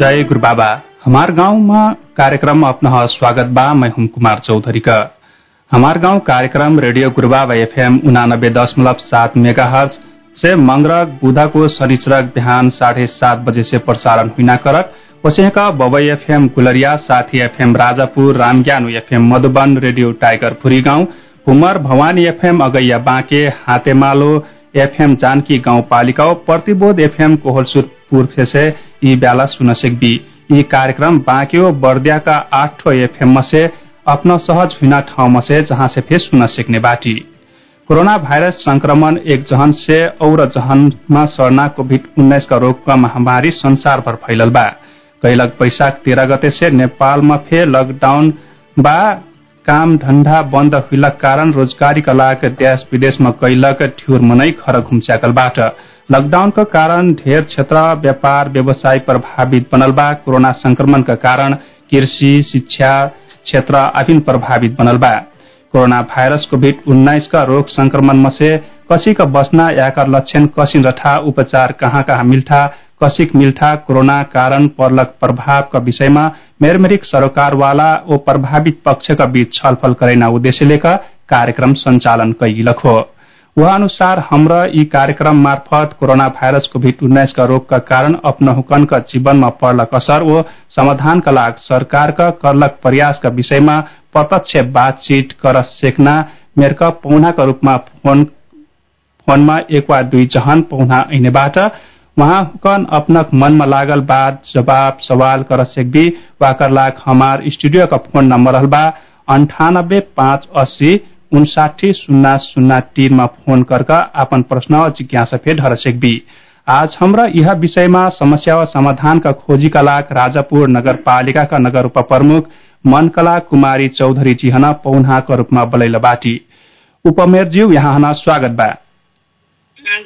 जय गुरु बाबा हमार गाउँमा कार्यक्रम अपना स्वागत बा मैं हूं कुमार चौधरी हमार गांव कार्यक्रम रेडियो गुरुबाबा एफएम उनानब्बे दशमलव सात मेगा हर्ज से मंगरक बुधा को शनिचरक बिहान साढ़े सात बजे से प्रसारण हुना करक वसेका बबई एफएम गुलरिया साथी एफएम राजापुर रामज्ञानु एफएम मधुबन रेडियो टाइगर फुरी गाउँ। कुमर भवानी एफएम अगैया बाँके हातेमालो एफएम जानकी गाउँपालिका प्रतिबोध एफएम कोहलसुरपुर फेसे यी बेला सुन सकबी। यी कार्यक्रम बाँक्यो बर्दियाका आठ एफएम से अपना सहज हुना ठाउँमा से जहाँ से फेस सुन सकने बाटी। कोरोना भाइरस संक्रमण एक जहन से और जहनमा सर्ना कोभिड उन्नाइस का रोग का महामारी संसार भर फैलल बा। कैलक बैशाख तेरह गते से नेपालमा फे लकडाउन बा। काम धन्धा बन्द हुइलक कारण रोजगारीका लागि देश विदेशमा कैलक ठ्युर मनै खर घुम्च्याकलबाट लकडाउनका कारण ढेर क्षेत्र व्यापार व्यवसाय प्रभावित बनल बा। कोरोना संक्रमणका कारण कृषि शिक्षा क्षेत्र अभिन प्रभावित बनल बा। कोरोना भाइरस कोभिड उन्नाइस का रोग संक्रमण में से कसी का बचना याकर लक्षण कसी रठा उपचार कहाँ कहाँ मिल्ठा कसिक मिल्ठा कोरोना कारण पर्लक प्रभाव का विषयमा मेरमेरिक सरोकारवाला ओ प्रभावित पक्ष का बीच छलफल करैना उद्देश्य लेकर कार्यक्रम संचालन कैलक हो। वह अनुसार हमरा यी कार्यक्रम मार्फत कोरोना भाइरस कोभिड उन्नाइस का रोग का कारण अपना हुकन का जीवन में पर्लक असर ओ समाधान का लाग सरकार का करलक प्रयास का विषयमा प्रत्यक्ष बातचीत कर सेक्ना मेरका पौना का रूपमा फोन फोनमा एक वा दुई जहान पौना ऐनेबाट वहाँ हुकन अपनक मनमा लागल बात जवाब सवाल कर सेकबी वाकर लाग हमार स्टूडियो का फोन नंबर रहल बा अंठानब्बे पाँच अस्सी उनसाठी शून्य शून्य तीनमा फोन करके अपन प्रश्न जिज्ञासा फे ढर सेकबी। आज हमरा यह विषयमा समस्या और समाधान का खोजी का लाग राजापुर नगर पालिका का नगर उप प्रमुख मनकला कुमारी चौधरी जी हना पौना का रूपमा बलैल बाटी। उपमेयर ज्यू यहाँ हना स्वागत बा।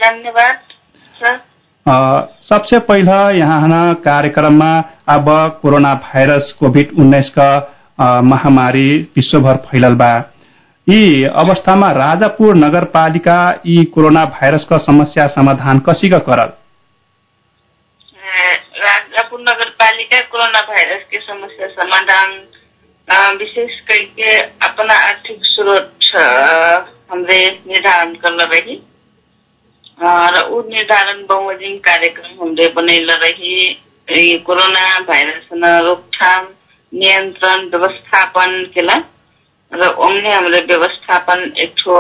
धन्यवाद सर। सबसे पहिला यहाँ हना कार्यक्रममा अब कोरोना भाइरस कोभिड उन्नाइस का महामारी विश्वभर फैलल बा। यी अवस्थामा राजापुर नगरपालिका यी कोरोना भाइरस का समस्या समाधान कसी का करल राजापुर नगर पालिका कोरोना भाइरस के समस्या समाधान विशेष करके अपना आर्थिक स्रोत हमरे निर्धारण कर रही। र ऊ निर्धारण बमोजिम कार्यक्रम हमरे बनैल रही। कोरोना भाइरस रोकथाम नियन्त्रण व्यवस्थापन केला। र ओमने हमरे व्यवस्थापन एक ठो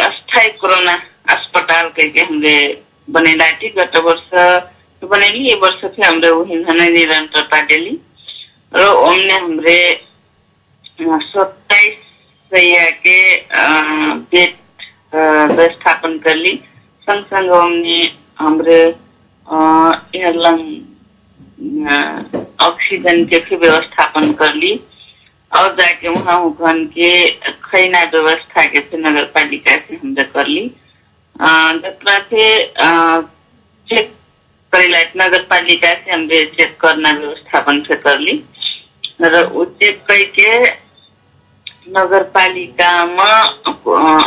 अस्थायी कोरोना अस्पताल करके हमरे बनेला थी गत वर्ष बनेली ये वर्ष फिर हमरे वही निरंतरता डेली र ओमने हमरे सत्ताईस सैया के बेड व्यवस्थापन कर ली संग संग हमने हमरे ऑक्सीजन के व्यवस्थापन कर ली। और जाके के खैना व्यवस्था के फिर नगर पालिका से हमने कर ली। चेक करेला नगर पालिका से हमने चेक करना व्यवस्थापन से कर ली। र ऊ चेक करके नगर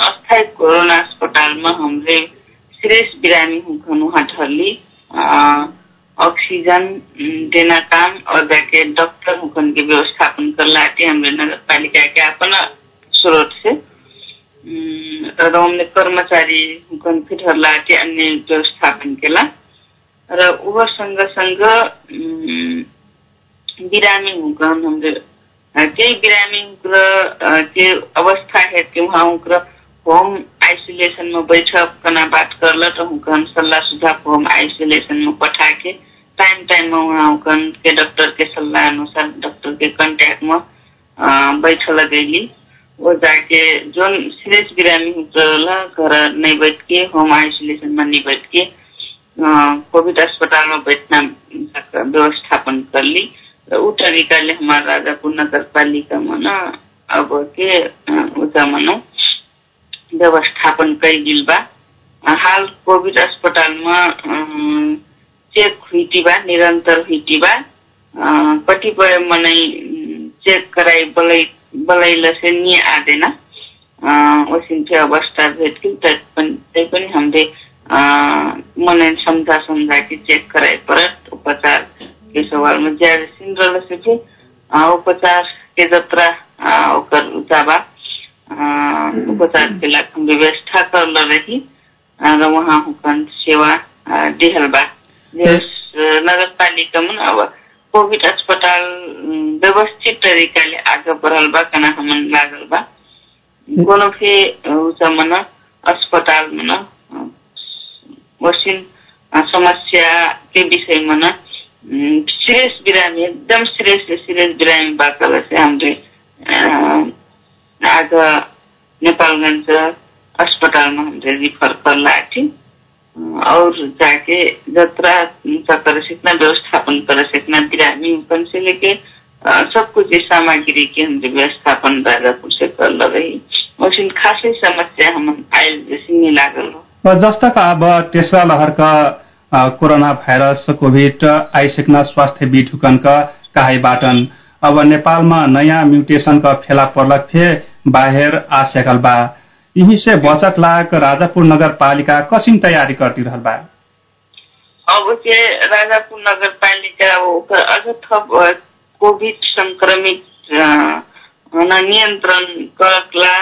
अस्थायी कोरोना अस्पताल में हमरे श्रेष्ठ बिरामी हुकन वहाँ ठहरली ऑक्सीजन देना काम और जाके डॉक्टर हुकन के व्यवस्थापन कर लाते हमरे नगर पालिका के अपना स्रोत से। र हमने कर्मचारी हुकन फिर लाते अन्य व्यवस्थापन केला र उ संग संग बिरामी हुकन हमरे केही बिरामी के अवस्था है कि वहाँ उनका होम आइसोलेशन में बैठक कना बात करल तो उनका सलाह सुझाव होम आइसोलेशन में पठा के टाइम टाइम में वहाँ उनका के डॉक्टर के सलाह अनुसार डॉक्टर के कांटेक्ट में बैठ लगेली वो जाके जो सीरियस बिरामी होला घर नहीं बैठ के होम आइसोलेशन में नहीं बैठ के कोविड अस्पताल में व्यवस्थापन कर ली ऊ तरिकाले हमारा राजापुर नगर मन अब के उता मनो व्यवस्थापन कैगिल बा। हाल कोविड अस्पताल चेक हुईटी बा निरंतर हुईटी बा कतिपय मनै चेक कराई बलै बलैल से नि आदेन। ओसिन चाहिँ अवस्था भेटकिल तैपनि हामीले मन समझा समझा के चेक कराए परत। उपचार के सवाल में ज्यादा सिन रहल से भी उपचार के जत्रा ओकर जाबा। उपचार के लाख हम व्यवस्था कर रही र वहाँ हुकन सेवा दिहल बा नगर पालिका में अब कोविड अस्पताल व्यवस्थित तरीकाले आगे बढ़ल बा कना हमन लागल बा। कोनो भी मन अस्पताल में वसिन समस्या के विषय में सीरियस बिरामी एकदम सीरियस सीरियस बिरामी बाकल से हमरे आज नेपालगंज अस्पताल में हमरे रिफर कर लाठी और जाके जत्रा कर सकना व्यवस्थापन कर सकना बिरामी कम से लेके सब कुछ सामग्री के हमरे व्यवस्थापन राजापुर से कर रही वैसे खासै समस्या हम आयल जैसे नहीं लागल जस्ता अब तेस्रा लहरका कोरोना भाइरस कोभिड आइसक्न स्वास्थ्य विधुकनका काहीबाटन अब नेपालमा नयाँ म्युटेसनका फेला पर्लक फे बाहिर आ सकल बा। यही से बचत लाग राजापुर नगरपालिका कसिन तयारी करती रहल बा। अब के राजापुर नगरपालिका अझ थप कोभिड संक्रमित नियन्त्रण करकला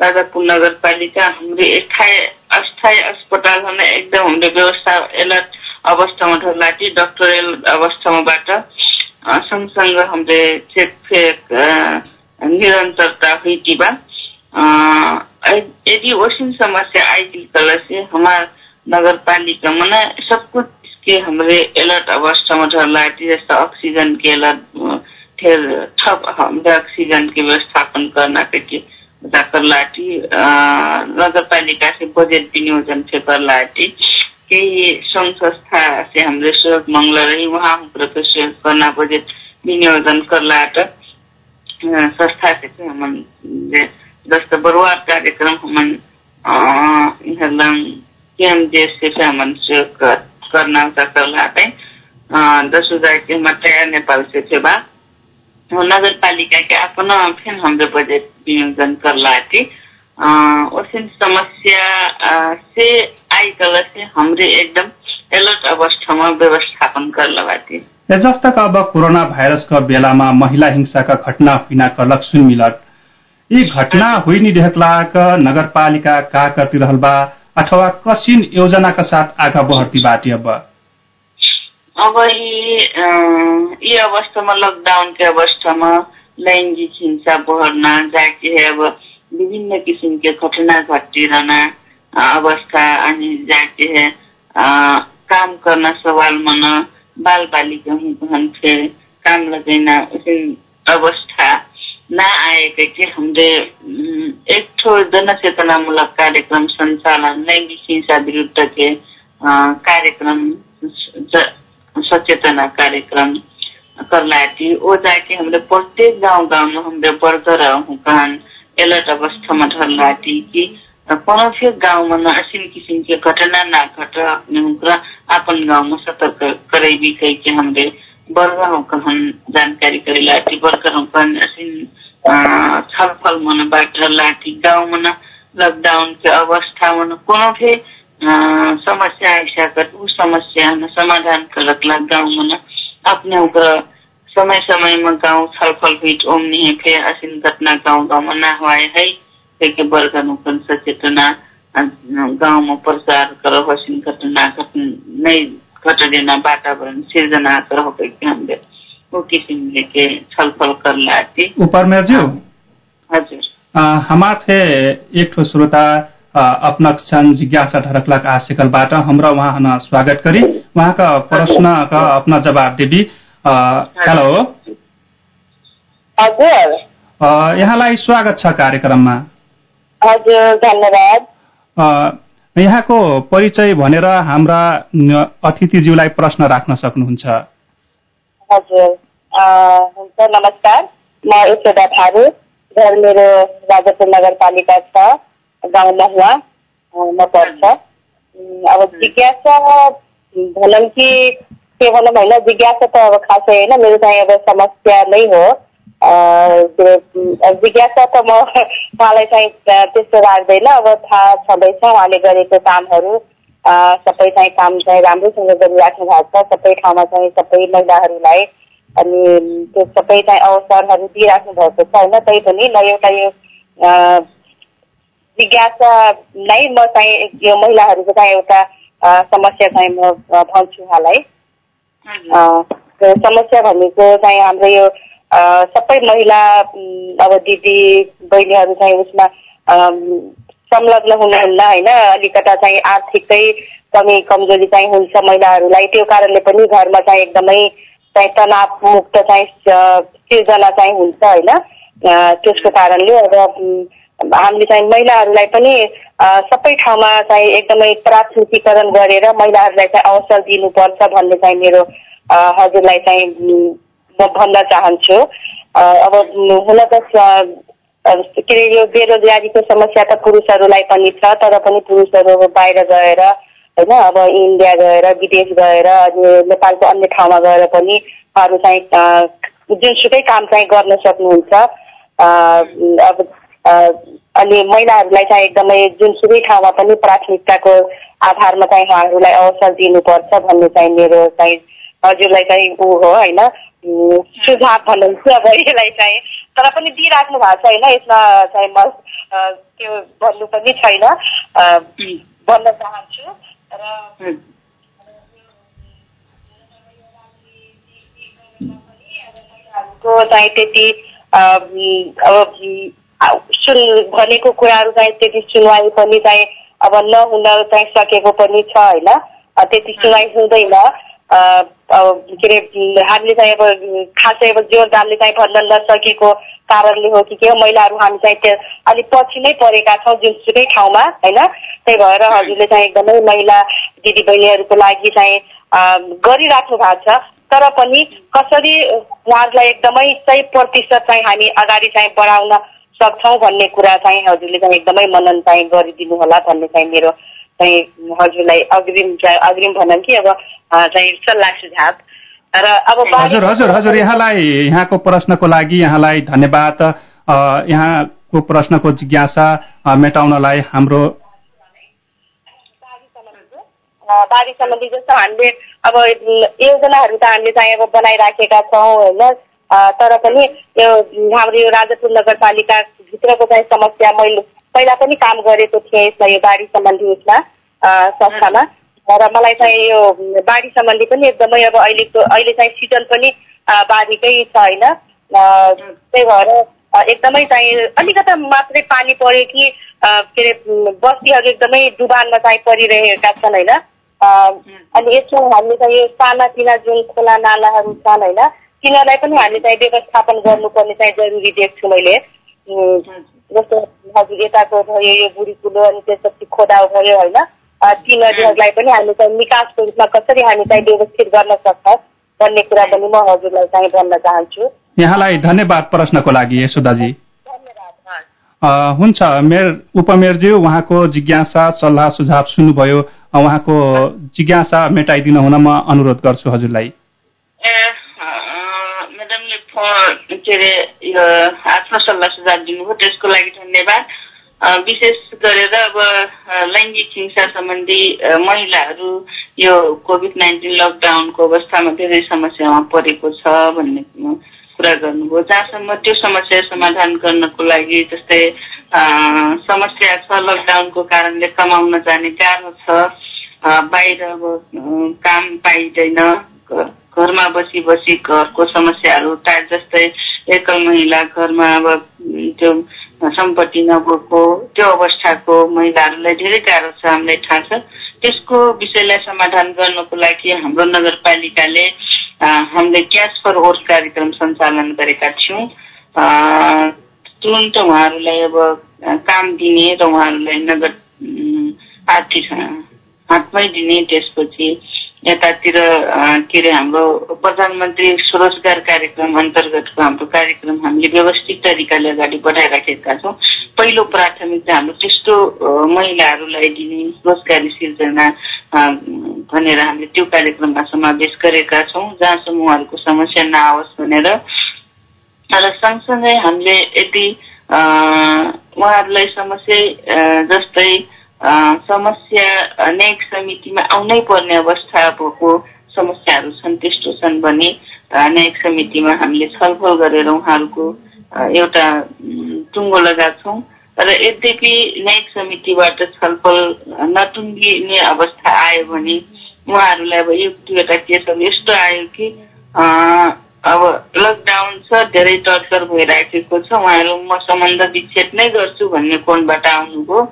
राजापुर नगरपालिका हाम्रो स्थायी अस्थायी अस्पताल एकदम हामीले व्यवस्था अलर्ट अवस्थामा ढल्लाटी डक्टरल अवस्थामाबाट सँगसँग हामीले चेक फेक निरंतरता वैसी समस्या आएगी कल से हमार नगर पालिका सब कुछ के हमरे अलर्ट अवस्था में ढलाटी जैसा ऑक्सीजन के अलर्ट फिर ठप हमरे ऑक्सीजन के व्यवस्थापन करना के कर लाटी नगर पालिका से बजट विनियोजन कर लाटी केही संघ संस्था से हमरे सहयोग मंगल रही वहाँ हम सहयोग करना बजट विनियोजन कर लाट संस्था से हम जस्तो बरुवार कार्यक्रम हमन इहरलंग केएमजेएस से हमन सहयोग करना सकला है दस हजार के हम तैयार नेपाल से बा नगर पालिका के अपना फिर हमरे बजट विनियोजन कर लाती समस्या से आई कल से हमरे एकदम अलर्ट अवस्थामा व्यवस्थापन कर लगाती जस्ता अब कोरोना भाइरसका बेलामा महिला हिंसाका घटना हुइना करलक सुन मिलत यी घटना हुई नि देखलाक नगरपालिका का करती रहल बा अथवा कसिन योजनाका साथ आगा बढ़ती बाटी अब? अब यी अवस्थामा लकडाउन के अवस्थामा लैंगिक हिंसा बढ़ना जाके अब विभिन्न किसिम के घटना घटिरहना अवस्था अनि जाके काम करना सवाल मन बाल बालिका हुन् काम लगेना अवस्था। न आएका कि हमले एक ठो जनचेतनामूलक कार्यक्रम संचालन लैंगिक हिंसा विरुद्ध के कार्यक्रम सचेतना कार्यक्रम करलाटी ओ जाके हमरे प्रत्येक गांव गांव में हमरे वर्कर हुकान अलर्ट अवस्था में कि कोनो फिर गांव में असीम किसिम के घटना ना घट अपन में सतर्क करे भी कही के हमरे कहन जानकारी करे लाटी हुकन असीम छलफल मन बाट लाटी गांव में लॉकडाउन के अवस्था में कोनो भी समस्या ऐसा कर उ समस्या समाधान करक ला गाँव में अपने समय समय में गाँव छलफल हुई ओमनी है फिर असिन घटना गाँव गाँव में है के वर्ग अनुकूल सचेतना गाँव में प्रचार करो हसिन घटना घट नहीं घट देना वातावरण सिर्जना करो वो किसिम लेके छलफल कर लाती ऊपर में जो? हजुर। हमार थे एक ठो श्रोता अपना क्षण जिज्ञासा ढरकलाक आशिकलबाट हाम्रो उहाँ स्वागत करी। उहाँका प्रश्नका अपना जवाब देवी हेलो। हजुर। यहाँलाई स्वागत छ कार्यक्रममा। हजुर धन्यवाद। यहाँको परिचय भनेर हाम्रा अतिथिज्यूलाई प्रश्न राख्न सक्नुहुन्छ। हजुर। हुन्छ नमस्कार। म यशोदा थारू घर मेरो राजापुर नगरपालिका छ गाउँ महुवा म पर्छ। अब जिज्ञासा भनौँ कि के भनौँ होइन जिज्ञासा त अब खासै होइन मेरो चाहिँ अब समस्या नै हो। जिज्ञासा त म उहाँलाई चाहिँ त्यस्तो लाग्दैन अब थाहा छँदैछ उहाँले गरेको कामहरू। सबै चाहिँ काम चाहिँ राम्रोसँग गरिराख्नु भएको छ। सबै ठाउँमा चाहिँ सबै महिलाहरूलाई अनि त्यो सबै चाहिँ अवसरहरू दिइराख्नु भएको छ होइन? तै पनि म एउटा यो जिज्ञासा नै म चाहिँ यो महिलाहरूको चाहिँ एउटा समस्या चाहिँ म भन्छु उहाँलाई समस्या भनेको चाहिँ हाम्रो यो सबै महिला अब दिदी बहिनीहरू चाहिँ उसमा संलग्न हुनुहुन्न होइन। अलिकता चाहिँ आर्थिकै कमी कमजोरी चाहिँ हुन्छ महिलाहरूलाई। त्यो कारणले पनि घरमा चाहिँ एकदमै चाहिँ तनाव मुक्त चाहिँ सिर्जना चाहिँ हुन्छ होइन। त्यसको कारणले अब हामीले चाहिँ महिलाहरूलाई पनि सबै ठाउँमा चाहिँ एकदमै प्राथमिकीकरण गरेर महिलाहरूलाई चाहिँ अवसर दिनुपर्छ भन्ने चाहिँ मेरो हजुरलाई चाहिँ म भन्न चाहन्छु। अब हुन त के अरे यो बेरोजगारीको समस्या त पुरुषहरूलाई पनि छ तर पनि पुरुषहरू बाहिर गएर होइन अब इन्डिया गएर विदेश गएर अनि नेपालको अन्य ठाउँमा गएर पनि उहाँहरू चाहिँ जुनसुकै काम चाहिँ गर्न सक्नुहुन्छ। अब अनि महिलाहरूलाई चाहिँ एकदमै जुनसुकै ठाउँमा पनि प्राथमिकताको आधारमा चाहिँ उहाँहरूलाई अवसर दिनुपर्छ भन्ने चाहिँ मेरो चाहिँ हजुरलाई चाहिँ ऊ हो होइन। सुझाव भन्नुहुन्छ अब यसलाई चाहिँ। तर पनि दिइराख्नु भएको छ होइन यसमा चाहिँ म त्यो भन्नु पनि छैन। भन्न चाहन्छु। र को चाहिँ त्यति अब सुन भनेको कुराहरू चाहिँ त्यति सुनवाई पनि चाहिँ अब नहुन चाहिँ सकेको पनि छ होइन। त्यति सुनवाई हुँदैन। के अरे हामीले चाहिँ अब खासै अब जोरदारले चाहिँ भन्न नसकेको कारणले हो कि के हो महिलाहरू हामी चाहिँ त्यो अलिक पछि नै परेका छौँ जुनसुकै ठाउँमा होइन? त्यही भएर हजुरले चाहिँ एकदमै महिला दिदीबहिनीहरूको लागि चाहिँ गरिराख्नु भएको छ। तर पनि कसरी उहाँहरूलाई एकदमै सय प्रतिशत चाहिँ हामी अगाडि चाहिँ बढाउन सक्छौँ भन्ने कुरा चाहिँ हजुरले चाहिँ एकदमै मनन चाहिँ गरिदिनु होला भन्ने चाहिँ मेरो चाहिँ हजुरलाई अग्रिम अग्रिम भनौँ कि अब चाहिँ सल्लाह सुझाव। र अब हजुर हजुर हजुर यहाँलाई यहाँको प्रश्नको लागि यहाँलाई धन्यवाद। यहाँको प्रश्नको जिज्ञासा मेटाउनलाई हाम्रो बारी सम्बन्धी जस्तो हामीले अब योजनाहरू त हामीले चाहिँ अब बनाइराखेका छौँ होइन? तर पनि यो हाम्रो यो राजापुर नगरपालिकाभित्रको चाहिँ समस्या मैले पहिला पनि काम गरेको थिएँ यसमा यो बाढी सम्बन्धी उसमा संस्थामा। र मलाई चाहिँ यो बाढी सम्बन्धी पनि एकदमै अब अहिलेको अहिले चाहिँ सिजन पनि बाढीकै छ होइन। त्यही भएर एकदमै चाहिँ अलिकता मात्रै पानी पऱ्यो कि के अरे बस्तीहरू एकदमै डुबानमा चाहिँ परिरहेका छन् होइन। अनि यसमा हामीले चाहिँ यो सानातिना जुन खोला नालाहरू छन् होइन तिनीहरूलाई पनि हामीले चाहिँ व्यवस्थापन गर्नुपर्ने चाहिँ जरुरी देख्छु मैले। जस्तो हजुर यताको भयो यो बुढी कुलो अनि त्यसपछि खोदाउ भयो होइन? ती नदीहरूलाई पनि हामी चाहिँ निकासको रूपमा कसरी हामी चाहिँ व्यवस्थित गर्न सक्छौँ भन्ने कुरा पनि म हजुरलाई चाहिँ भन्न चाहन्छु। यहाँलाई धन्यवाद प्रश्नको लागि यशोदाजी हुन्छ मेयर उपमेयरज्यू उहाँको जिज्ञासा सल्लाह सुझाव सुन्नुभयो। उहाँको जिज्ञासा मेटाइदिन हुन म अनुरोध गर्छु हजुरलाई। के अरे यो आफ्नो सल्लाह सुझाव दिनुभयो त्यसको लागि धन्यवाद। विशेष गरेर अब लैङ्गिक हिंसा सम्बन्धी महिलाहरू यो कोभिड नाइन्टिन लकडाउनको अवस्थामा धेरै समस्यामा परेको छ भन्ने कुरा गर्नुभयो। जहाँसम्म त्यो समस्या समाधान गर्नको लागि जस्तै समस्या छ लकडाउनको कारणले कमाउन जाने गाह्रो छ। बाहिर अब काम पाइँदैन। घरमा बसी बसी घरको समस्याहरू जस्तै एकल महिला घरमा अब त्यो सम्पत्ति नभएको त्यो अवस्थाको महिलाहरूलाई धेरै गाह्रो छ हामीलाई थाहा छ। त्यसको विषयलाई समाधान गर्नको लागि हाम्रो नगरपालिकाले हामीले क्यास फर ओर्स कार्यक्रम सञ्चालन गरेका थियौँ। तुरन्त उहाँहरूलाई अब काम दिने र उहाँहरूलाई नगद आर्थिक हातमै दिने त्यसपछि यतातिर के अरे हाम्रो प्रधानमन्त्री स्वरोजगार कार्यक्रम अन्तर्गतको हाम्रो कार्यक्रम हामीले व्यवस्थित तरिकाले अगाडि बढाइराखेका छौँ। पहिलो प्राथमिकता हाम्रो त्यस्तो महिलाहरूलाई दिने रोजगारी सिर्जना भनेर हामीले त्यो कार्यक्रममा समावेश गरेका छौँ जहाँसम्म उहाँहरूको समस्या नआओस् भनेर। र सँगसँगै हामीले यदि उहाँहरूलाई समस्या जस्तै समस्या न्यायिक समितिमा आउनै पर्ने अवस्था भएको समस्याहरू छन् त्यस्तो छन् भने न्यायिक समितिमा हामीले छलफल गरेर उहाँहरूको एउटा टुङ्गो लगाएको र यद्यपि न्यायिक समितिबाट छलफल नटुङ्गिने अवस्था आयो भने उहाँहरूलाई अब एक दुईवटा केसहरू यस्तो आयो कि अब लकडाउन छ धेरै टर्चर भइराखेको छ उहाँहरू म सम्बन्ध विच्छेद नै गर्छु भन्ने कोणबाट आउनुभयो।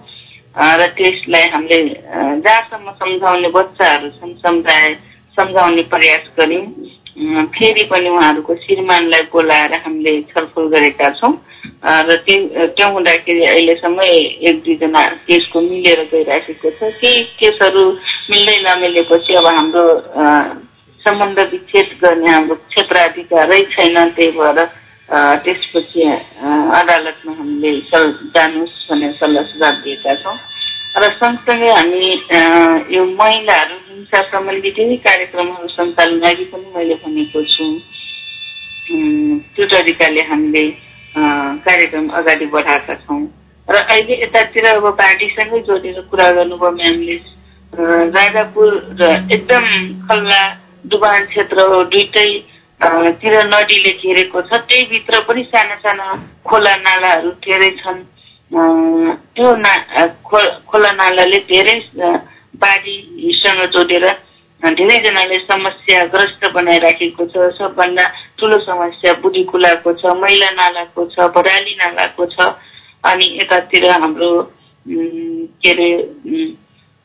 र त्यसलाई हामीले जहाँसम्म सम्झाउने बच्चाहरू छन् सम्झाए सम्झाउने प्रयास गऱ्यौँ। फेरि पनि उहाँहरूको श्रीमानलाई बोलाएर हामीले छलफल गरेका छौँ। र त्यो त्यो हुँदाखेरि अहिलेसम्म एक दुईजना केसको मिलेर गइराखेको छ। केही केसहरू मिल्दै नमिलेपछि अब हाम्रो सम्बन्ध विच्छेद गर्ने हाम्रो क्षेत्राधिकारै छैन त्यही भएर त्यसपछि अदालतमा हामीले जानुहोस् भनेर सल्लाह सुझाव दिएका छौँ। र सँगसँगै हामी यो महिलाहरू हिंसा सम्बन्धी केही कार्यक्रमहरू सञ्चालन अघि पनि मैले भनेको छु। त्यो तरिकाले हामीले कार्यक्रम अगाडि बढाएका छौँ। र अहिले यतातिर अब पार्टीसँगै जोडेर कुरा गर्नुभयो म्यामले। राजापुर र एकदम खल्ला डुबान क्षेत्र हो दुइटै तिर नदीले घेरेको छ। त्यही भित्र पनि साना साना खोला नालाहरू धेरै छन् त्यो ना खोला नालाले धेरै बाढीसँग जोडेर धेरैजनाले समस्याग्रस्त बनाइराखेको छ सबभन्दा ठुलो समस्या बुढी कुलाको छ मैला नालाको छ भराली नालाको छ अनि यतातिर हाम्रो के अरे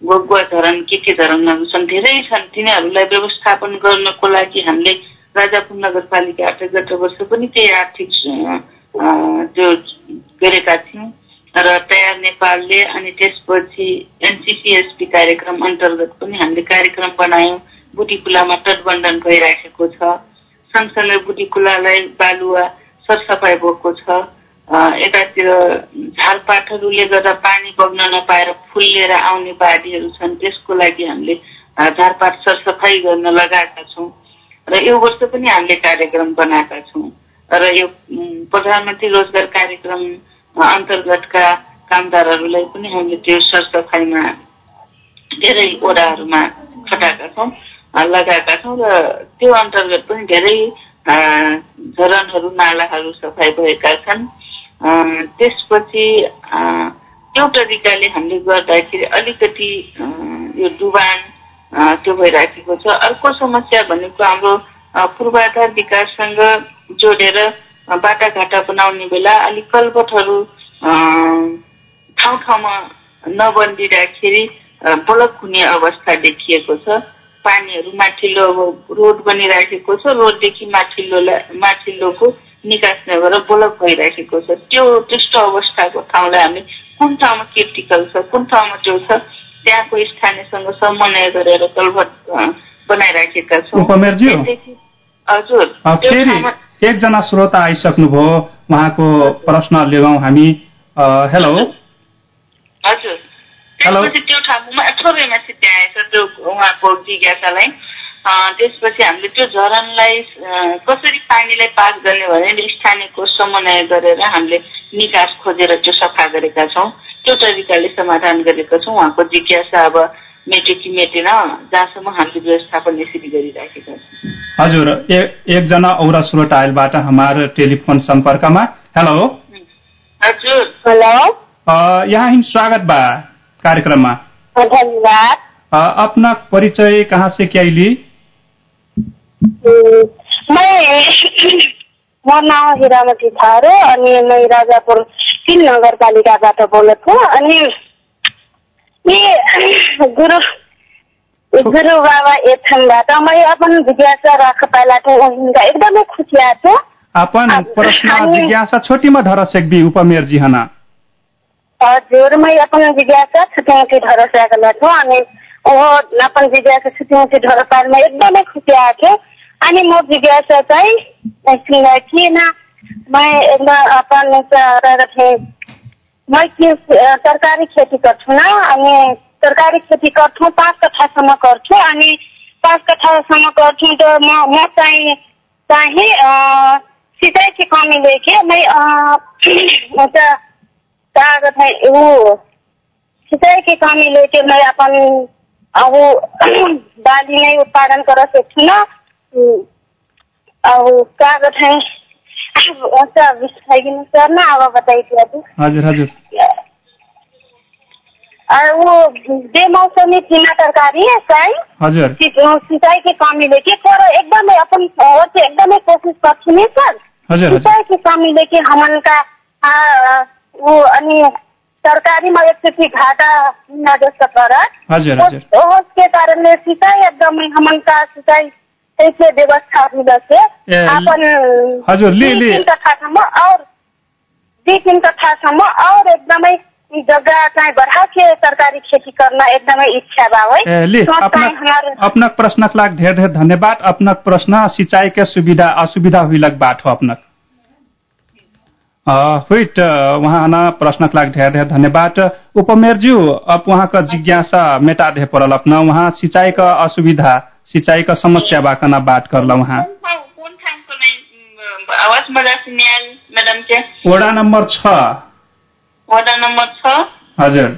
गोगुवा धरन के के धरनहरू छन् धेरै छन् तिनीहरूलाई व्यवस्थापन गर्नको लागि हामीले राजापुर नगरपालिका आठ गत वर्ष पनि त्यही आर्थिक त्यो गरेका थियौँ। र तयार नेपालले अनि त्यसपछि एनसिसिएसपी कार्यक्रम अन्तर्गत पनि हामीले कार्यक्रम बनायौँ। बुटी कुलामा तटबन्धन भइराखेको छ। सँगसँगै बुटी कुलालाई बालुवा सरसफाइ भएको छ। यतातिर झारपातहरूले गर्दा पानी बग्न नपाएर फुल्लिएर आउने बाढीहरू छन्। त्यसको लागि हामीले झारपात सरसफाइ गर्न लगाएका छौँ। र यो वर्ष पनि हामीले कार्यक्रम बनाएका छौँ। र यो प्रधानमन्त्री रोजगार कार्यक्रम अन्तर्गतका कामदारहरूलाई पनि हामीले त्यो सरसफाइमा धेरै ओडाहरूमा खटाएका छौँ लगाएका छौँ र त्यो अन्तर्गत पनि धेरै झरनहरू नालाहरू सफाइ भएका छन्। त्यसपछि त्यो तरिकाले हामीले गर्दाखेरि अलिकति यो डुबान त्यो भइराखेको छ। अर्को समस्या भनेको हाम्रो पूर्वाधार विकाससँग जोडेर बाटाघाटा बनाउने बेला अलिक कलबटहरू ठाउँ ठाउँमा नबनिदिँदाखेरि ब्लक हुने अवस्था देखिएको छ। पानीहरू माथिल्लो अब रोड बनिराखेको छ। रोडदेखि माथिल्लोलाई माथिल्लोको निकास नभएर ब्लक भइराखेको छ। त्यो त्यस्तो अवस्थाको ठाउँलाई हामी कुन ठाउँमा क्रिटिकल छ कुन ठाउँमा त्यो छ त्यहाँको स्थानीयसँग समन्वय गरेर कलभट बनाइराखेका छौँ। हजुर। एकजना श्रोता आइसक्नुभयो। उहाँको प्रश्न लिगौँ हामी। हेलो। हजुर। त्यसपछि त्यो ठाउँमा सिद्ध्याएछ त्यो उहाँको जिज्ञासालाई। त्यसपछि हामीले त्यो झरनलाई कसरी पानीलाई पास गर्ने भने स्थानीयको समन्वय गरेर हामीले निकास खोजेर त्यो सफा गरेका छौँ। त्यो तरिकाले समाधान गरेका छौँ। उहाँको जिज्ञासा अब मेट्यो कि मेटेन जहाँसम्म हामीले व्यवस्थापन यसरी गरिराखेका छौँ। हजुर एकजना औरा श्रोताइलबाट हाम्रो टेलिफोन सम्पर्कमा। हेलो। हजुर। हेलो। यहाँ स्वागत बा कार्यक्रममा। धन्यवाद। अपना परिचय कहाँ से क्या ली म नाम हिरामती थारू अनि मै राजापुर तिन नगरपालिकाबाट बोलेको अनि गुरु गुरु बाबा एथनबाट मैं अपन जिज्ञासा राख पाइला थे उनका एकदमै खुसी छु अपन प्रश्न जिज्ञासा छोटी में ढर सेकबी उपमेयर जी हना हजुर मैं अपन जिज्ञासा छोटी मोटी ढर सेकला छु अनि वो अपन जिज्ञासा छोटी मोटी ढर पाइलमा एकदमै खुसी आएको। अनि म जिज्ञासा चाहिँ किन मैं एकदम अपन थे मैं तरकारी खेती गर्छु न अनि तरकारी खेती गर्छु पाँच कठासम्म गर्छु अनि पाँच कठासम्म गर्छु त म म चाहिँ चाहिँ सिँचाइ की कमी लेके मैं उता का वो सिंचाई की अपन अब बाली नहीं उत्पादन कर सकती ना की नहीं हजुर हजुर और वो बेमौसमी सीमा तरकारी है सही हजुर सिंचाई की कमी लेके तर एकदमै अपन और से एकदमै कोशिश गर्छु नि सर हजुर हजुर सिंचाई की कमी लेके हमन का आ, वो अनि तरकारीमा एकचोटि घाटा हुन जस्तो पर हजुर हजुर उसके कारणले सिंचाई एकदमै हमन का व्यवस्था अपन हजुर, लि- लि- और दुई तिन कठासम्म और एकदमै जग्गा चाहिँ बढ़ा के तरकारी खेती करना एकदमै इच्छा बा है अपनक प्रश्नक लाग ढेर ढेर धन्यवाद। अपनक प्रश्न सिंचाई के सुविधा असुविधा हुइलक बाट हो अपनक। अ, वहाँ न प्रश्नक लाग ढेर ढेर धन्यवाद। उपमेयरज्यू अब वहाँ का जिज्ञासा मेटा दे पड़ल अपना वहाँ सिंचाई का असुविधा सिंचाई का समस्या बा कना बात करल के? वडा नम्बर छ। वडा नम्बर छ? हजुर।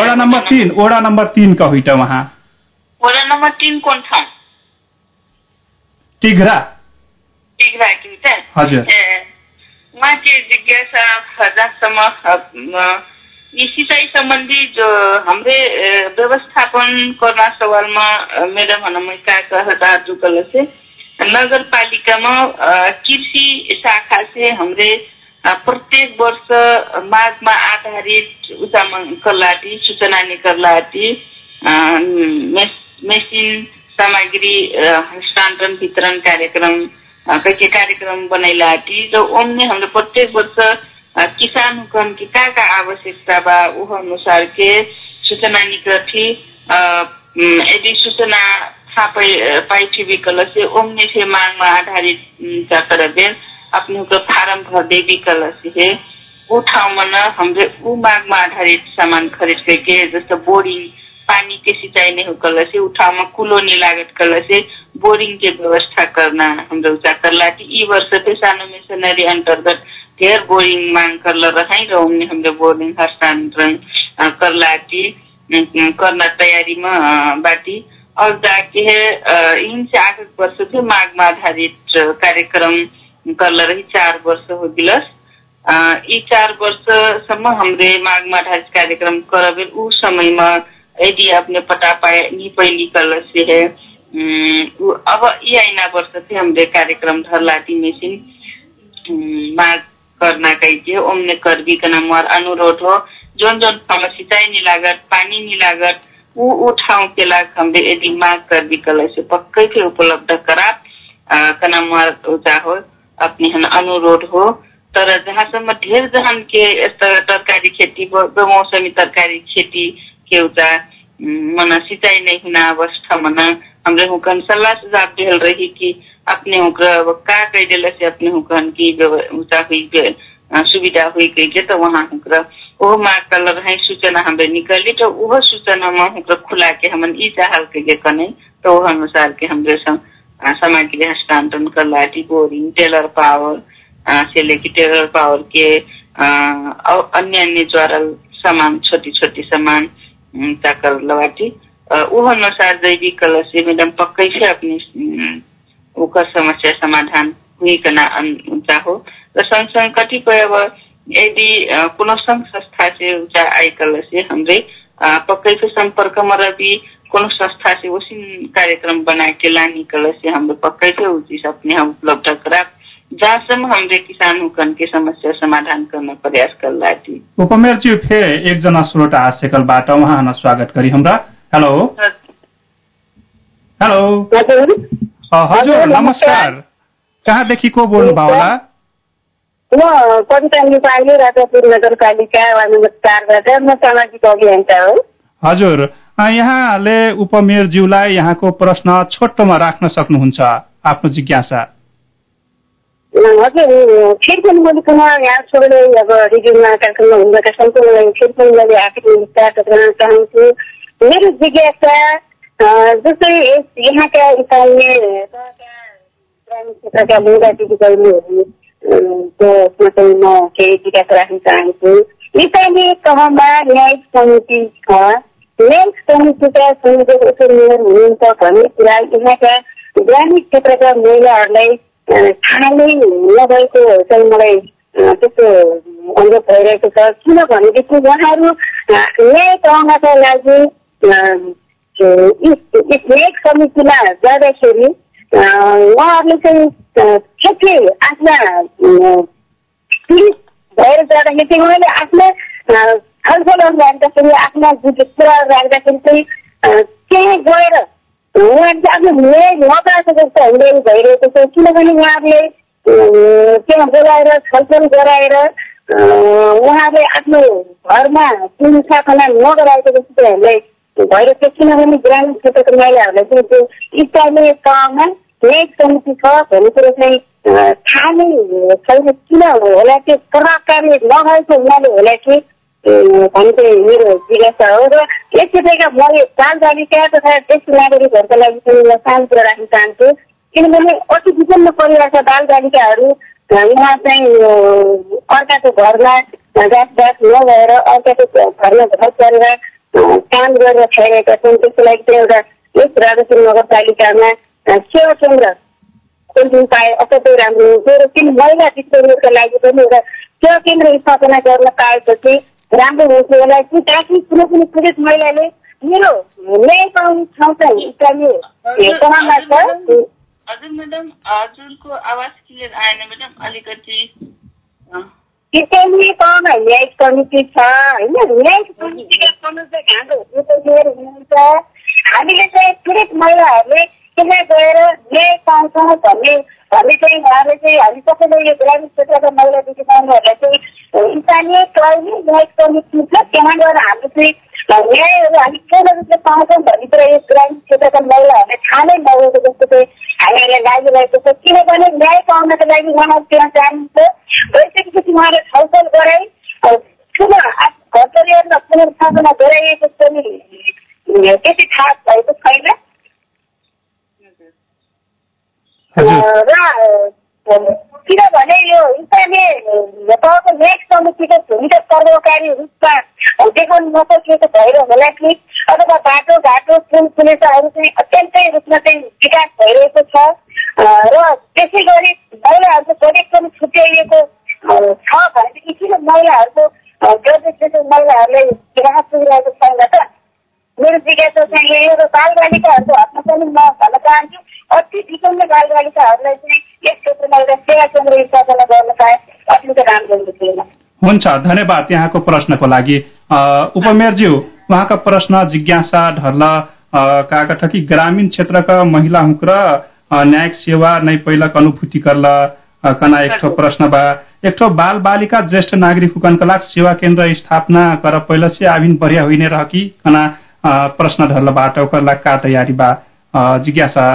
वडा नम्बर तीन वडा नम्बर तीन का हुइट वहाँ वडा नम्बर तिन कोन ठाउँ? टिघरा। त हजुर। ए उहाँ के जिज्ञासा जहाँसम्म सिँचाइ सम्बन्धी जो हमरे व्यवस्थापन करना सवालमा अ, मेडम हनमै का हजार जुकल से नगर पालिकामा अ, कृषि शाखा से हमरे प्रत्येक वर्ष माघमा आधारित उचामका लागि सूचना निकर्लाटी मेसिन सामग्री हस्तान्तरण वितरण कार्यक्रम कैके कार्यक्रम बनैलाटी जो ओमने हमले प्रत्येक वर्ष किसान हुकम की का का आवश्यकता बा उह अनुसार के सूचना उम, यदि सूचना थाहा पाइ पाइथी विकल से ओमने से मांगमा आधारित उम, क्या करबे अपने को फारम भर दे विकल से है। ऊ ठाउँमा न हमरे ऊ मागमा आधारित सामान खरिद करके जस्तो बोरिङ पानी के सिंचाई नहीं होकल से ऊ ठाउँमा कुलोनी लागत कल से बोरिङ के व्यवस्था करना हाम्रो उचा करला कि यी वर्ष चाहिँ सानो मिसनरी अन्तर्गत धेर बोरिङ माग करल रहाई र उनले हाम्रो बोरिङ हस्तान्तरण अ, करला कि अ, करना तयारीमा बाटी। और अ, इनसे आगे वर्ष चाहिँ मागमा आधारित कार्यक्रम करल रही चार वर्ष हो गिलस। अ, यी चार वर्षसम्म हमरे माघमा आधारित कार्यक्रम करबे ऊ समयमा यदि अपने पटा पाए नि पहिली कल से अब यी आइना वर्ष चाहिँ हमरे कार्यक्रम धरलाटी मेसिन माग करना कहिए ओमने का नाम और अनुरोध हो। जोन जोन ठाउँमा सिंचाई नि लागत पानी नि लागत ऊ ऊ ठाउँ के लाग यदि माग कल से पक्कै के उपलब्ध करा। अ, कना मार ऊँचा हो अपने हन अनुरोध हो। तर जहाँसम्म ढेर जहान के यस्ता तरकारी खेती बेमौसमी तरकारी खेती के उम, मना सिंचाई नहीं हुना अवस्था मना हमरे हुकन सल्लाह सुझाव दिल रही कि अपने का कह दिल से अपने हुकन की उता हुई सुविधा हुई कह के तो वहाँ हुक्र ओह माग कलर है सूचना हमरे निकली तो वह सूचना में हुक्र खुला के हमन ई चाहल के कने। तो वह अनुसार के हमरे अ, सामग्री हस्तांतरण कर लाटी बोरिंग टेलर पावर से लेके टेलर पावर के अन्य अन्य ज्वारल सामान छोटी छोटी सामान ताकर लवाटी अनुसार कलर से मैडम पक्कै से अपनी ओकर समस्या समाधान हुइकन अन- चाहो र सँगसँगै कतिपय अब यदि कुनै सङ्घ संस्था से उचा आइकल से हमरे पक्कैको सम्पर्कमा रही कुनै संस्था से उसिन कार्यक्रम बनाए के लानी कल से हमरे पक्कै से उ चीज अपने हम उपलब्ध करा जहाँसम्म हमरे किसान हुकन के समस्या समाधान गर्न प्रयास कर लाटी उपमेयरज्यू फे एकजना श्रोता आसेकलबाट उहाँ स्वागत गरी हाम्रा हेलो हेलो हजुर अ, हजुर नमस्कार। कहाँदेखि को बोल्नुभयो होला? म कविता नेपाली राजापुर नगरपालिका वा नम्बर चारबाट म सामाजिक अभियन्ता हो। हजुर। यहाँले उपमेयरज्यूलाई यहाँको प्रश्न छोटोमा राख्न सक्नुहुन्छ आफ्नो जिज्ञासा। हजुर फेरि पनि मैले पुनः यहाँ छोडेर अब रेडियोमा कार्यक्रममा हुँदाका सम्पूर्णलाई फेरि पनि मैले आफ्नो विचार गर्न चाहन्छु। मेरो जिज्ञासा जस्तै यहाँका तहका ग्रामीण क्षेत्रका महिला दिदीबहिनीहरू अ, को उसमा चाहिँ म केही जिज्ञासा राख्न चाहन्छु स्थानीय तहमा न्यायिक समिति छ न्यायिक समितिका संयोजक उपमेयर हुनुहुन्छ भन्ने कुरा यहाँका ग्रामीण क्षेत्रका महिलाहरूलाई थाहा नै नभएको चाहिँ मलाई त्यस्तो अनुभव भइरहेको छ किनभनेदेखि उहाँहरू न्याय पाउनका लागि न्यायिक समितिमा जाँदाखेरि उहाँहरूले चाहिँ ठ्याक्कै आफ्ना पीडित भएर जाँदाखेरि चाहिँ उहाँले आफ्ना छलफलहरू राख्दाखेरि आफ्ना कुराहरू राख्दाखेरि चाहिँ त्यहाँ गएर उहाँले चाहिँ आफ्नो न्याय नपाएको जस्तो हामीले भइरहेको छ किनभने उहाँहरूले त्यहाँ बोलाएर छलफल गराएर उहाँले आफ्नो घरमा पुन स्थापना नगराएको जस्तो चाहिँ हामीलाई भइरहेको छ किनभने ग्रामीण क्षेत्रको महिलाहरूलाई चाहिँ त्यो स्थानीय तहमा न्यायिक समिति छ भन्ने कुरो चाहिँ थाहा नै छैन किन होला त्यो प्रभावकारी नभएको हुनाले होला कि भन्ने चाहिँ मेरो जिज्ञासा हो र यस क्षेत्रका मैले बालबालिका तथा ज्येष्ठ नागरिकहरूको लागि चाहिँ म सानो कुरा राख्न चाहन्छु किनभने अति विपन्न परिवारका बालबालिकाहरू उहाँ चाहिँ अर्काको घरमा गाँसबास नभएर अर्काको घरमा घर परेर काम गरेर खाइरहेका छन् त्यसको लागि चाहिँ एउटा यस राजपुर नगरपालिकामा सेवा केन्द्र खोल्नु पाए असाध्यै राम्रो हुन्थ्यो र तिन महिला दिदीबहिनीहरूका लागि पनि एउटा सेवा केन्द्र स्थापना गर्न पाएपछि राम्रो हुन्थ्यो होला। कि ताकि कुनै पनि पीडित महिलाले मेरो न्याय पाउने ठाउँ चाहिँ स्थानीय तहमा छ। हजुर म्याडम हजुरको आवाज क्लियर आएन म्याडम अलिकति स्थानीय तहमा न्यायिक समिति छ होइन न्यायिक समितिका हुनुहुन्छ हामीले चाहिँ पीडित महिलाहरूले त्यहाँ गएर न्याय पाउँछौँ भन्ने भन्ने चाहिँ उहाँले चाहिँ हामी सबैले यो ग्रामीण क्षेत्रका महिला दिदीबहिनीहरूलाई चाहिँ स्थानीय तहमै न्यायिक समिति छ त्यहाँ गएर हाम्रो चाहिँ न्यायहरू हामी पूर्ण रूपले पाउँछौँ भन्ने कुरा यो ग्रामीण क्षेत्रका महिलाहरूलाई थाहा नै नभएको जस्तो चाहिँ हामीहरूलाई लागिरहेको छ। किनभने न्याय पाउनको लागि उहाँहरू त्यहाँ जानुहुन्छ। गइसकेपछि उहाँले छलफल गराइ ठुलो घर परिवारमा पुनर्स्थापना गराइएको पनि त्यति थाहा भएको छैन। र किनभने यो स्थानीय तहको न्यायिक समितिको भूमिका प्रभावकारी रूपमा देखाउन नसकिएको भएर होला कि अथवा बाटो घाटो पुल पुलिसाहरू चाहिँ अत्यन्तै रूपमा चाहिँ विकास भइरहेको छ र त्यसै गरी महिलाहरूको प्रोजेक्ट पनि छुट्याइएको छ भनेदेखि किन महिलाहरूको प्रोजेक्टले महिलाहरूलाई राहत पुगिरहेको छैन त मेरो जिज्ञासा चाहिँ यही हो बालबालिकाहरूको हकमा पनि म भन्न चाहन्छु अति विपन्न बालबालिकाहरूलाई चाहिँ यस क्षेत्रमा एउटा सेवा केन्द्र स्थापना गर्न पाए अत्यन्त राम्रो हुन्थ्यो हुन्छ धन्यवाद यहाँको प्रश्नको लागि। उपमेयरज्यू उहाँको प्रश्न जिज्ञासा ढल्ल कि ग्रामीण क्षेत्रका महिला हुँक्र न्यायिक सेवा नै पहिला अनुभूति करला कना एक ठो प्रश्न बा। एक ठो बाल बालिका ज्येष्ठ नागरिक हुकनका लागि सेवा केन्द्र स्थापना कर पहिला से आबिन बढ़िया हुइने रह कि? कना प्रश्न ढल्ल बाट ओकर लागि का तयारी बा? जिज्ञासा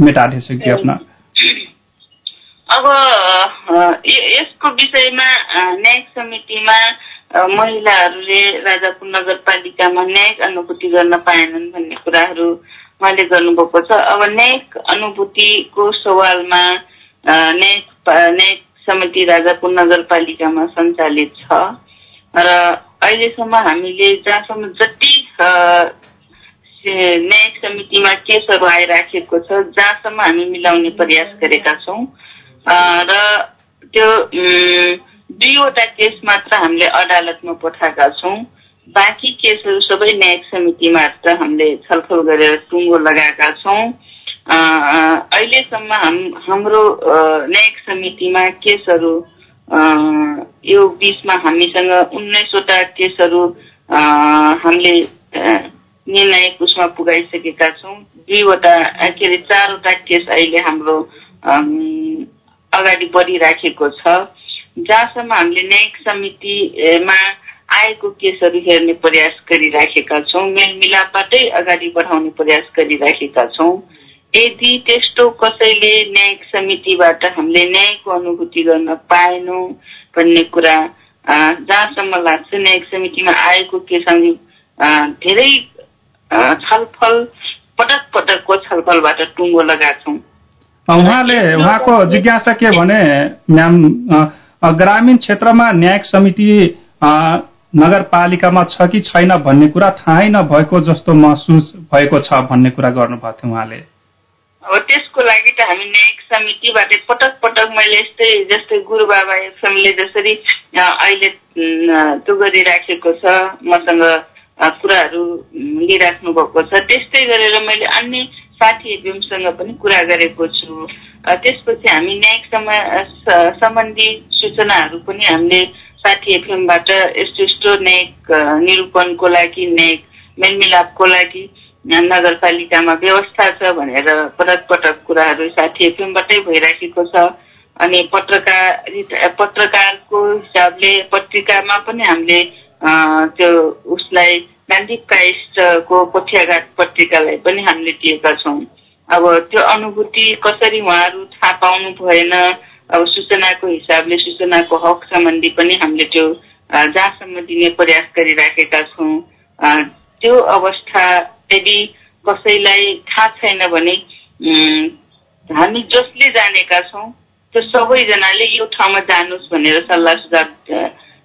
मेटा अपना? अब यसको विषयमा न्यायिक समितिमा महिलाहरूले राजापुर नगरपालिकामा न्यायिक अनुभूति गर्न पाएनन् भन्ने कुराहरू उहाँले गर्नुभएको छ। अब न्यायिक अनुभूतिको सवालमा न्यायिक न्यायिक समिति राजापुर नगरपालिकामा सञ्चालित छ। र अहिलेसम्म हामीले जहाँसम्म जति न्यायिक समितिमा केसहरू आइराखेको छ जहाँसम्म हामी मिलाउने प्रयास गरेका छौँ। र त्यो दुईवटा केस मात्र हामीले अदालतमा पठाएका छौँ। बाँकी केसहरू सबै न्यायिक समितिमार्फत हामीले छलफल गरेर टुङ्गो लगाएका छौँ। अहिलेसम्म हाम हाम्रो न्यायिक समितिमा केसहरू यो बिचमा हामीसँग उन्नाइसवटा केसहरू हामीले निर्णायक उसमा पुगाइसकेका छौँ। दुईवटा के अरे चारवटा केस अहिले हाम्रो अगाडि बढिराखेको छ। जहाँसम्म हामीले न्यायिक समितिमा आएको केसहरू हेर्ने प्रयास गरिराखेका छौँ मेलमिलापबाटै अगाडि बढाउने प्रयास गरिराखेका छौँ। यदि त्यस्तो कसैले न्यायिक समितिबाट हामीले न्यायको अनुभूति गर्न पाएनौँ भन्ने कुरा जहाँसम्म लाग्छ न्यायिक समितिमा आएको केसहरू धेरै छलफल पटक पटकको छलफलबाट टुङ्गो लगाएको छौँ। उहाँले उहाँको जिज्ञासा के भने म्याम ग्रामीण क्षेत्रमा न्यायिक समिति नगरपालिकामा छ कि छैन भन्ने कुरा थाहै नभएको जस्तो महसुस भएको छ भन्ने कुरा गर्नुभएको थियो उहाँले। अब त्यसको लागि त हामी न्यायिक समितिबाट पटक पटक मैले यस्तै जस्तै गुरु बाबा एफएमले जसरी अहिले त्यो गरिराखेको छ मसँग कुराहरू लिइराख्नु भएको छ। त्यस्तै गरेर मैले अन्य साथी एफएमसँग पनि कुरा गरेको छु। त्यसपछि हामी न्यायिक सम्बन्धी सूचनाहरू पनि हामीले साथी एफएमबाट यस्तो यस्तो न्यायिक निरूपणको लागि न्यायिक मेलमिलापको लागि नगरपालिकामा व्यवस्था छ भनेर पटक पटक कुराहरू साथी एफएमबाटै भइराखेको छ। अनि पत्रकार पत्रकारको हिसाबले पत्रिकामा पनि हामीले त्यो उसलाई गान्धी क्राइस्टको कोठियाघाट पत्रिकालाई पनि हामीले दिएका छौँ। अब त्यो अनुभूति कसरी उहाँहरू थाहा पाउनु भएन अब सूचनाको हिसाबले सूचनाको हक सम्बन्धी पनि हामीले त्यो जहाँसम्म दिने प्रयास गरिराखेका छौँ। त्यो अवस्था यदि कसैलाई थाहा छैन भने हामी जसले जानेका छौँ त्यो सबैजनाले यो ठाउँमा जानुहोस् भनेर सल्लाह सुझाव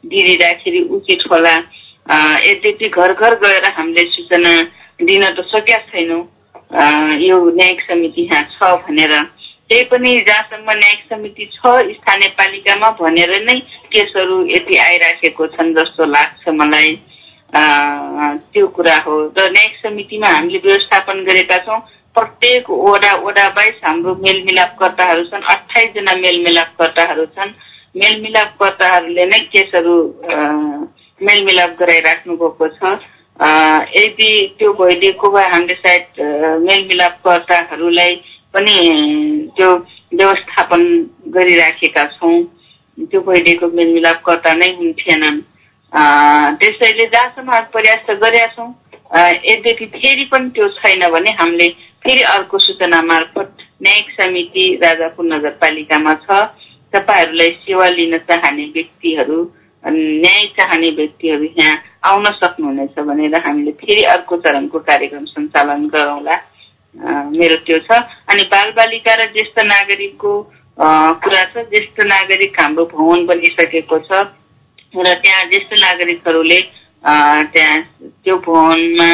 दिइदिँदाखेरि उचित होला। यद्यपि घर घर गएर हामीले सूचना दिन त सकेका छैनौँ। यो न्यायिक समिति यहाँ छ भनेर। त्यही पनि जहाँसम्म न्यायिक समिति छ स्थानीय पालिकामा भनेर नै केसहरू यति आइराखेको छन् जस्तो लाग्छ मलाई। त्यो कुरा हो। र न्यायिक समितिमा हामीले व्यवस्थापन गरेका छौँ। प्रत्येक वडा वडा बाइस हाम्रो मेलमिलापकर्ताहरू छन्। अठाइसजना मेलमिलापकर्ताहरू छन्। मेलमिलापकर्ताहरूले नै केसहरू मेलमिलाप गराइराख्नु भएको छ। यदि त्यो भइदिएको भए हामीले सायद मेलमिलापकर्ताहरूलाई पनि त्यो व्यवस्थापन गरिराखेका छौँ। त्यो पहिलेको मेलमिलापकर्ता नै हुन्थेनन्। त्यसैले जहाँसम्म प्रयास त गरेका छौँ यद्यपि फेरि पनि त्यो छैन भने हामीले फेरि अर्को सूचना मार्फत न्यायिक समिति राजापुर नगरपालिकामा छ। तपाईँहरूलाई सेवा लिन चाहने व्यक्तिहरू न्याय चाहने व्यक्तिहरू यहाँ आउन सक्नुहुनेछ भनेर हामीले फेरि अर्को चरणको कार्यक्रम सञ्चालन गरौँला। मेरो त्यो छ। अनि बालबालिका र ज्येष्ठ नागरिकको कुरा छ। ज्येष्ठ नागरिक हाम्रो भवन बनिसकेको छ र त्यहाँ ज्येष्ठ नागरिकहरूले त्यहाँ त्यो भवनमा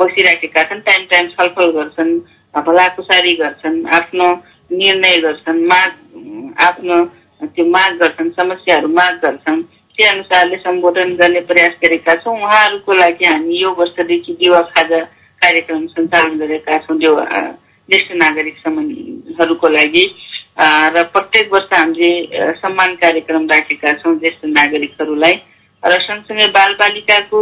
बसिराखेका छन्। टाइम टाइम छलफल गर्छन् भलाकुसारी गर्छन् आफ्नो निर्णय गर्छन्। माग आफ्नो त्यो माग गर्छन् समस्याहरू माग गर्छन् त्यही अनुसारले सम्बोधन गर्ने प्रयास गरेका छौँ। उहाँहरूको लागि हामी यो वर्षदेखि दिवा खाजा कार्यक्रम सञ्चालन गरेका छौँ त्यो ज्येष्ठ नागरिक सम्बन्धीहरूको लागि र प्रत्येक वर्ष हामीले सम्मान कार्यक्रम राखेका छौँ ज्येष्ठ नागरिकहरूलाई। र सँगसँगै बालबालिकाको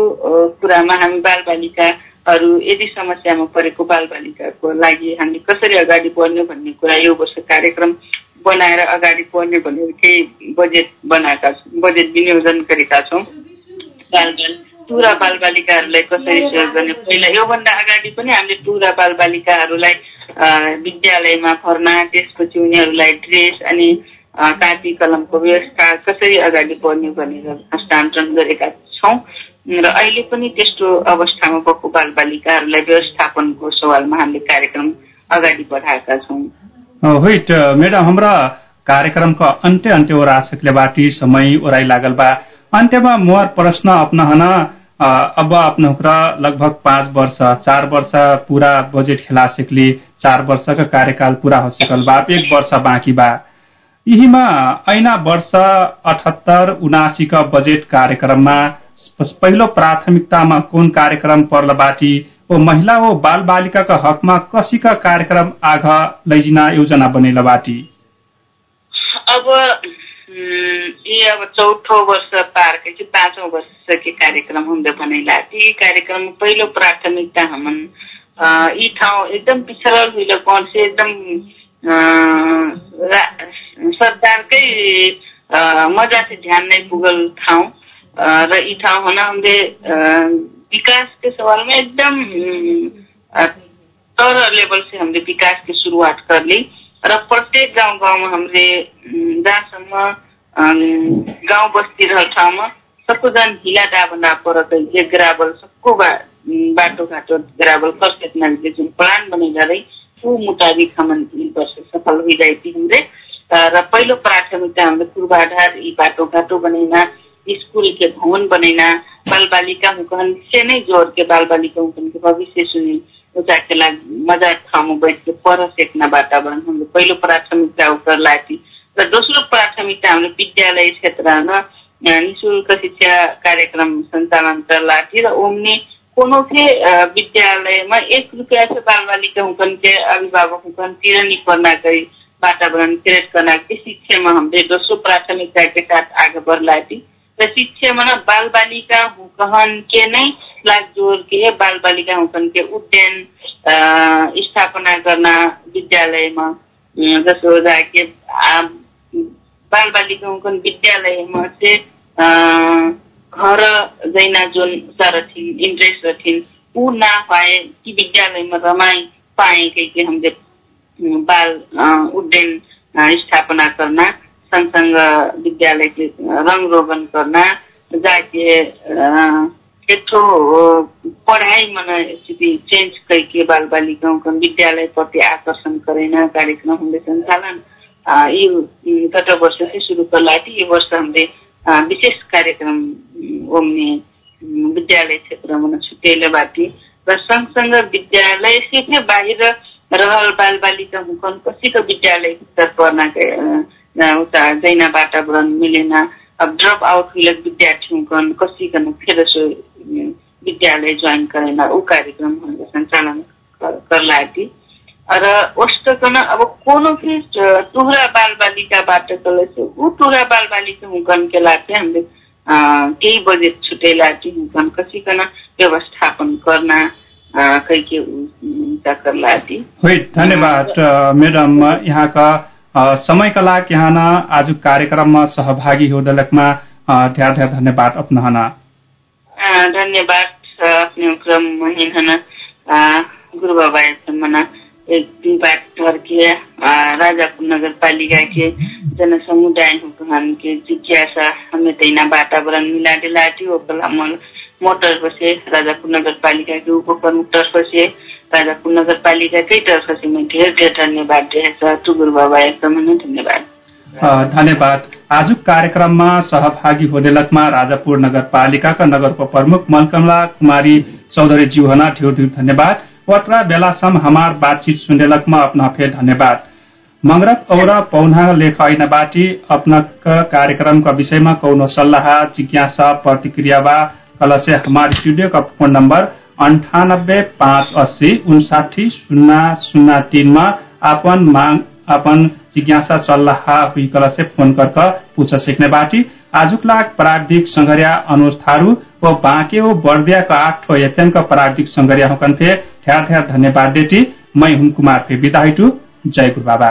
कुरामा हामी बालबालिकाहरू यदि समस्यामा परेको बालबालिकाको लागि हामी कसरी अगाडि बढ्ने भन्ने कुरा यो वर्ष कार्यक्रम बनाएर अगाडि बढ्ने भनेर केही बजेट बनाएका छौँ बजेट विनियोजन गरेका छौँ। टुरा बालबालिकाहरूलाई कसरी सहयोग गर्ने? पहिला योभन्दा अगाडि पनि हामीले टुरा बालबालिकाहरूलाई विद्यालयमा भर्ना त्यसपछि उनीहरूलाई ड्रेस अनि कापी कलमको व्यवस्था कसरी अगाडि बढ्ने भनेर हस्तान्तरण गरेका छौँ। र अहिले पनि त्यस्तो अवस्थामा भएको बालबालिकाहरूलाई व्यवस्थापनको सवालमा हामीले कार्यक्रम अगाडि बढाएका छौँ। होइट म्याडम हाम्रा कार्यक्रमको अन्त्य अन्त्य ओरा बाटी समय ओराइ लागल बा। अन्त्यमा मुहार प्रश्न अपनाहन अब अपना लगभग पाँच वर्ष चार वर्ष पूरा बजेट खेला सिकली चार वर्ष का कार्यकाल पूरा हो सकल बा एक वर्ष बाँकी बा। यहीमा ऐना वर्ष अठहत्तर का बजेट कार्यक्रममा पहिलो प्राथमिकतामा कुन कार्यक्रम पर्ल बाटी ओ महिला ओ बाल बालिका का हकमा कसी का कार्यक्रम आघ लैजिना योजना बनेला बाटी? अब ये अब चौथो वर्ष पार कि पाँचौँ वर्ष के कार्यक्रम हुँदै भनेला ती कार्यक्रम पहिलो प्राथमिकता हमन यी ठाउँ एकदम पिछडल हुइल कौन से एकदम सरकारकै मजा से ध्यान नै पुगल ठाउँ। र यी ठाउँ हुन हामीले विकासको सवालमा एकदम तर लेवल से हामीले विकास की शुरुआत करली र प्रत्येक गाउँ गाउँमा हामीले जहाँसम्म गाउँ बस्ती रह ठाउँमा सबैजना हिला डाबना परत जे ग्राबल सबको बा, बाटो घाटो ग्राबल कर्सेट नागरिक जुन प्लान बनेगा रही ऊ मुताबिक हमन वर्ष सफल जाती हमरे र पहिलो प्राथमिकता हामीले पूर्वाधार यी बाटो घाटो बनेना स्कूल के भवन बनेना बाल बालिका हुकन से नहीं जोड़ के बाल के भविष्य सुनी उचाके लागि मजा ठाउँमा बैठ के पढ सेक्न वातावरण हाम्रो पहिलो प्राथमिकता उपर लाटी र दोस्रो प्राथमिकता हाम्रो विद्यालय क्षेत्रमा निशुल्क शिक्षा कार्यक्रम सञ्चालन लाटी र ओम्ने कोनो के विद्यालयमा एक रुपियाँ से बाल बालिका हुकन के अभिभावक हुकन तिरनी करना गई वातावरण क्रिएट करना की शिक्षा में हमने दोस्रो प्राथमिकता के साथ आगे बढ़ थी शिक्षामा न बाल बालिका हुकहन के नै लाग जोर के बाल बालिका हुकन के उद्यान स्थापना गर्न विद्यालयमा जसो के बाल बालिका हुकन विद्यालयमा चाहिँ घर जैना जुन सरथिन इन्ट्रेस्ट रथिन ऊ ना पाए कि विद्यालयमा रमाई पाए कि हामीले बाल उड्डयन स्थापना करना सँगसँग विद्यालय के रंग रोगन करना जाके एक ठो पढ़ाई मन स्थिति चेंज करके बाल बालिकाओं का विद्यालय प्रति आकर्षण करेना कार्यक्रम हमले संचालन ये गत वर्ष से शुरू करला थी ये वर्ष हमले विशेष कार्यक्रम ओमने विद्यालय क्षेत्रमा छुट्याइले बाटी र सँगसँग विद्यालय से बाहिर रहल बाल बालिका हुकन कसैको विद्यालय पढ्न उता जैना वातावरण मिलेन अब ड्रप आउट हुलक विद्यार्थी हुकन कसिकन फेर विद्यालय ज्वाइन करेन ऊ कार्यक्रम सञ्चालन करला थी र वस्तकन अब कोनो भी टुहरा बाल बालिकाबाट कले ऊ टुहरा बाल बालिका के लागि हामीले केही बजेट छुटेला थी हुकन कसिकन व्यवस्थापन गर्न कैके करला थी धन्यवाद मैडम यहाँका समयका लागि यहाँ आज कार्यक्रममा सहभागी होदलकमा धेरै धेरै धन्यवाद अपनाहन धन्यवाद अपने क्रम महिन गुरु बाबा मना एक दुई बात के राजापुर नगर पालिका के जन समुदाय हुकहन के जिज्ञासा हमें तैना वातावरण मिला थी ओकला मोटर से राजापुर नगर पालिका के उप प्रमुख तर्फ से राजापुर नगर पालिकाकै तर्फ से मैं ढेर ढेर धन्यवाद टुगुर बाबा एकदमै धन्यवाद। धन्यवाद। आजको कार्यक्रममा सहभागी होदेलकमा राजापुर नगरपालिकाका नगर प्रमुख मलकमला कुमारी चौधरी जीवना ढेर धन्यवाद। वत्रा बेलासम्म हमार बातचीत सुनेलकमा अपना फेर धन्यवाद। मंगरक और पौना लेख ऐन बाटी अपना कार्यक्रम का विषय में कौनो सल्लाह जिज्ञासा प्रतिक्रिया वा कल से हमारे स्टूडियो का फोन नंबर अंठानब्बे पाँच अस्सी उनसाठी शून्य शून्य तीनमा अपन मांग अपन जिज्ञासा सल्लाह हुई कल से फोन कर पूछ सकने बाटी। आजुक लाग प्राविधिक संघरिया अनुज थारू व बाँके वो बर्दिया का आठ ठो एफएम का प्राविधिक संघरिया हुकन थे ठ्यार धन्यवाद देती मैं हुम कुमार फे। विदा जय गुरु बाबा.